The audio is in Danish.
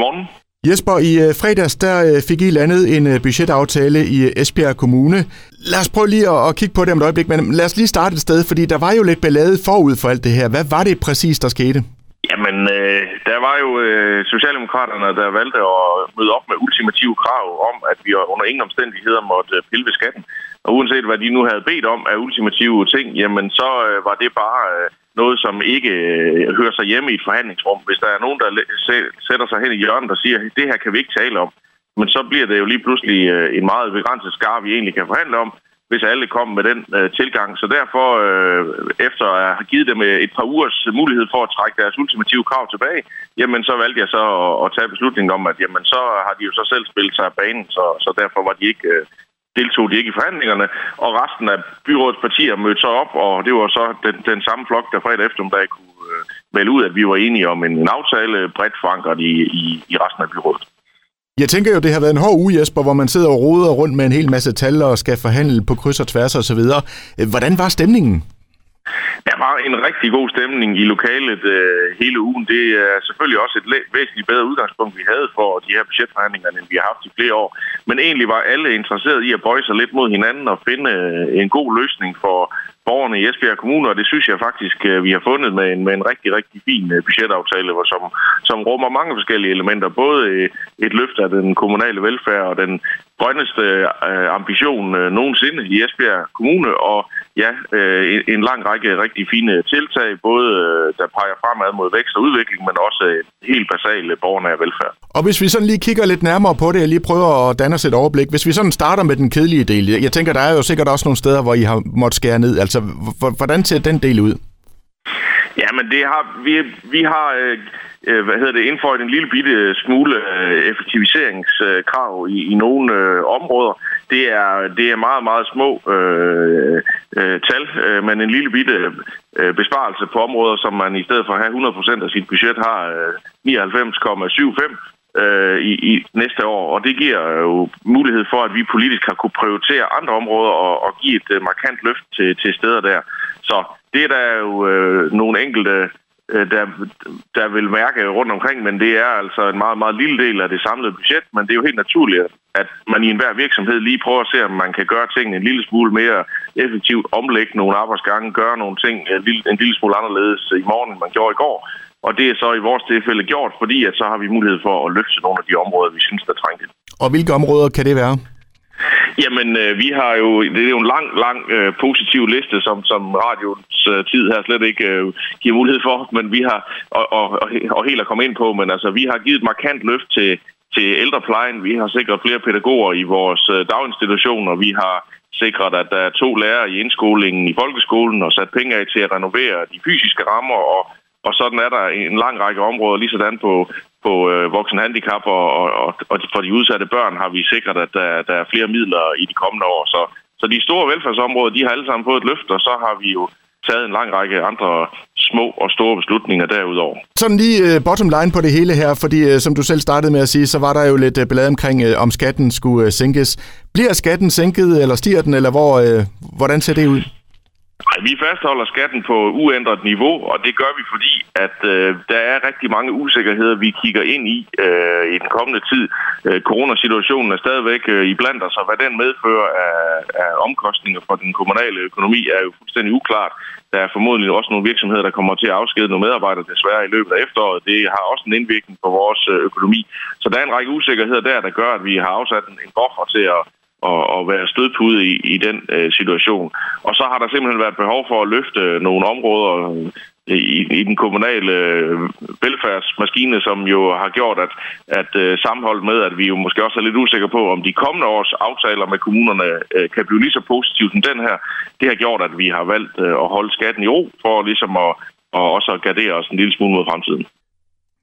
Godmorgen. Jesper, i øh, fredags der øh, fik I landet en øh, budgetaftale i Esbjerg Kommune. Lad os prøve lige at kigge på det om et øjeblik, men lad os lige starte et sted, fordi der var jo lidt ballade forud for alt det her. Hvad var det præcis, der skete? Jamen, øh, der var jo øh, Socialdemokraterne, der valgte at møde op med ultimative krav om, at vi under ingen omstændigheder måtte øh, pille ved skatten. Og uanset hvad de nu havde bedt om af ultimative ting, jamen så øh, var det bare øh, noget, som ikke øh, hører sig hjemme i et forhandlingsrum. Hvis der er nogen, der sætter sig hen i hjørnet og siger, det her kan vi ikke tale om, men så bliver det jo lige pludselig øh, en meget begrænset skar, vi egentlig kan forhandle om, hvis alle kom med den øh, tilgang. Så derfor, øh, efter at have givet dem øh, et par ugers mulighed for at trække deres ultimative krav tilbage, jamen så valgte jeg så at, at tage beslutningen om, at jamen så har de jo så selv spillet sig af banen, så, så derfor var de ikke... Øh, deltog de ikke i forhandlingerne, og resten af byrådets partier mødte så op, og det var så den, den samme flok, der fredag eftermiddag kunne øh, vælge ud, at vi var enige om en, en aftale bredt forankret i, i, i resten af byrådet. Jeg tænker jo, det har været en hård uge, Jesper, hvor man sidder og roder rundt med en hel masse tal og skal forhandle på kryds og tværs og så videre. Øh, hvordan var stemningen? Der var en rigtig god stemning i lokalet øh, hele ugen. Det er selvfølgelig også et væsentligt bedre udgangspunkt, vi havde for de her budgetforhandlinger, end vi har haft i flere år. Men egentlig var alle interesseret i at bøje sig lidt mod hinanden og finde øh, en god løsning for borgerne i Esbjerg Kommune, og det synes jeg faktisk, øh, vi har fundet med en, med en rigtig, rigtig fin øh, budgetaftale, budgetaftale, som, som rummer mange forskellige elementer. Både øh, et løft af den kommunale velfærd og den grønneste ambition nogensinde i Esbjerg Kommune, og ja, en lang række rigtig fine tiltag, både der peger fremad mod vækst og udvikling, men også helt basale borgernære velfærd. Og hvis vi sådan lige kigger lidt nærmere på det, og lige prøver at danne os et overblik, hvis vi sådan starter med den kedelige del, jeg tænker, der er jo sikkert også nogle steder, hvor I har måttet skære ned, altså hvordan ser den del ud? Ja, men det har, vi, vi har øh, øh hvad hedder det, indføjet en lille bitte øh, smule øh, effektiviseringskrav i, i nogle øh, områder. Det er, det er meget, meget små øh, øh, tal, øh, men en lille bitte øh, besparelse på områder, som man i stedet for at have 100% af sit budget har øh, 99,75 øh, i, i næste år, og det giver jo mulighed for, at vi politisk har kunne prioritere andre områder og, og give et øh, markant løft til, til steder der. Så det er der jo øh, nogle enkelte, øh, der, der vil mærke rundt omkring, men det er altså en meget, meget lille del af det samlede budget, men det er jo helt naturligt, at man i enhver virksomhed lige prøver at se, om man kan gøre tingene en lille smule mere effektivt, omlægge nogle arbejdsgange, gøre nogle ting øh, en lille, en lille smule anderledes i morgen, end man gjorde i går, og det er så i vores tilfælde gjort, fordi at så har vi mulighed for at løfte nogle af de områder, vi synes, der trængte. Og hvilke områder kan det være? Jamen, øh, vi har jo, det er jo en lang, lang øh, positiv liste, som, som radios øh, tid her slet ikke øh, giver mulighed for, men vi har, og, og, og helt at komme ind på, men altså, vi har givet et markant løft til, til ældreplejen. Vi har sikret flere pædagoger i vores øh, daginstitutioner. Vi har sikret, at der er to lærere i indskolingen i folkeskolen og sat penge af til at renovere de fysiske rammer og og sådan er der en lang række områder, lige sådan på, på øh, voksenhandicap og, og, og for de udsatte børn har vi sikret, at der, der er flere midler i de kommende år. Så, så de store velfærdsområder, de har alle sammen fået et løft, og så har vi jo taget en lang række andre små og store beslutninger derudover. Sådan lige uh, bottom line på det hele her, fordi uh, som du selv startede med at sige, så var der jo lidt øh, uh, ballade omkring, uh, om skatten skulle uh, sænkes. Bliver skatten sænket, eller stiger den, eller hvor, uh, hvordan ser det ud? Altså, vi fastholder skatten på uændret niveau, og det gør vi, fordi at øh, der er rigtig mange usikkerheder, vi kigger ind i øh, i den kommende tid. Øh, coronasituationen er stadigvæk øh, i blandt os, og hvad den medfører af, af omkostninger for den kommunale økonomi er jo fuldstændig uklart. Der er formodentlig også nogle virksomheder, der kommer til at afskede nogle medarbejdere desværre i løbet af efteråret. Det har også en indvirkning på vores øh, økonomi. Så der er en række usikkerheder der, der gør, at vi har afsat en, en buffer til at og, og være stødpude i, i den øh, situation. Og så har der simpelthen været behov for at løfte nogle områder øh, i, i den kommunale øh, velfærdsmaskine, som jo har gjort, at, at øh, sammenholdt med, at vi jo måske også er lidt usikre på, om de kommende års aftaler med kommunerne øh, kan blive lige så positivt som den her, det har gjort, at vi har valgt øh, at holde skatten i ro for ligesom at og også at gardere os en lille smule mod fremtiden.